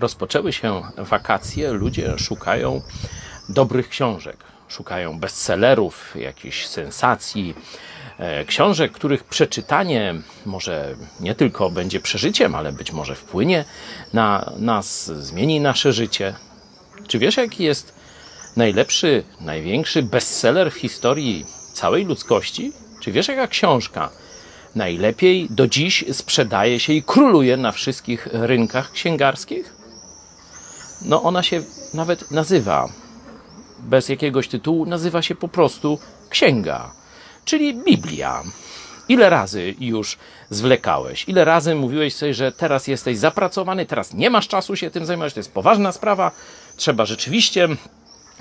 rozpoczęły się wakacje, ludzie szukają dobrych książek, szukają bestsellerów, jakichś sensacji, e, książek, których przeczytanie może nie tylko będzie przeżyciem, ale być może wpłynie na nas, zmieni nasze życie. Czy wiesz, jaki jest najlepszy, największy bestseller w historii całej ludzkości? Czy wiesz, jaka książka najlepiej do dziś sprzedaje się i króluje na wszystkich rynkach księgarskich? No, ona się nawet nazywa, bez jakiegoś tytułu, nazywa się po prostu Księga, czyli Biblia. Ile razy już zwlekałeś? Ile razy mówiłeś sobie, że teraz jesteś zapracowany, teraz nie masz czasu się tym zajmować, to jest poważna sprawa, trzeba rzeczywiście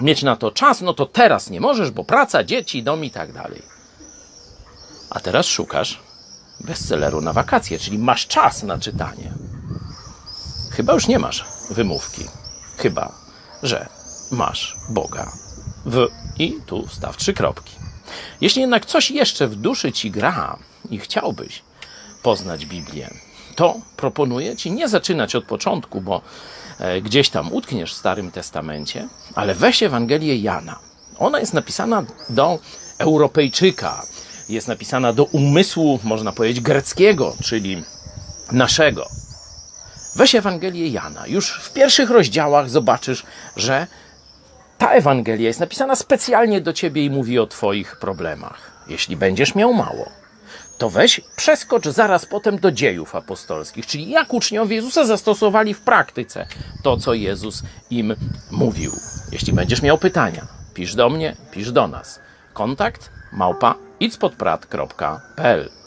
mieć na to czas, no to teraz nie możesz, bo praca, dzieci, dom i tak dalej. A teraz szukasz bestselleru na wakacje, czyli masz czas na czytanie. Chyba już nie masz wymówki. Chyba, że masz Boga. W i tu staw trzy kropki. Jeśli jednak coś jeszcze w duszy ci gra i chciałbyś poznać Biblię, to proponuję ci nie zaczynać od początku, bo e, gdzieś tam utkniesz w Starym Testamencie, ale weź Ewangelię Jana. Ona jest napisana do Europejczyka, jest napisana do umysłu, można powiedzieć, greckiego, czyli naszego. Weź Ewangelię Jana. Już w pierwszych rozdziałach zobaczysz, że ta Ewangelia jest napisana specjalnie do ciebie i mówi o Twoich problemach. Jeśli będziesz miał mało, to weź, przeskocz zaraz potem do dziejów apostolskich, czyli jak uczniowie Jezusa zastosowali w praktyce to, co Jezus im mówił. Jeśli będziesz miał pytania, pisz do mnie, pisz do nas. Kontakt małpa idźspodprat.pl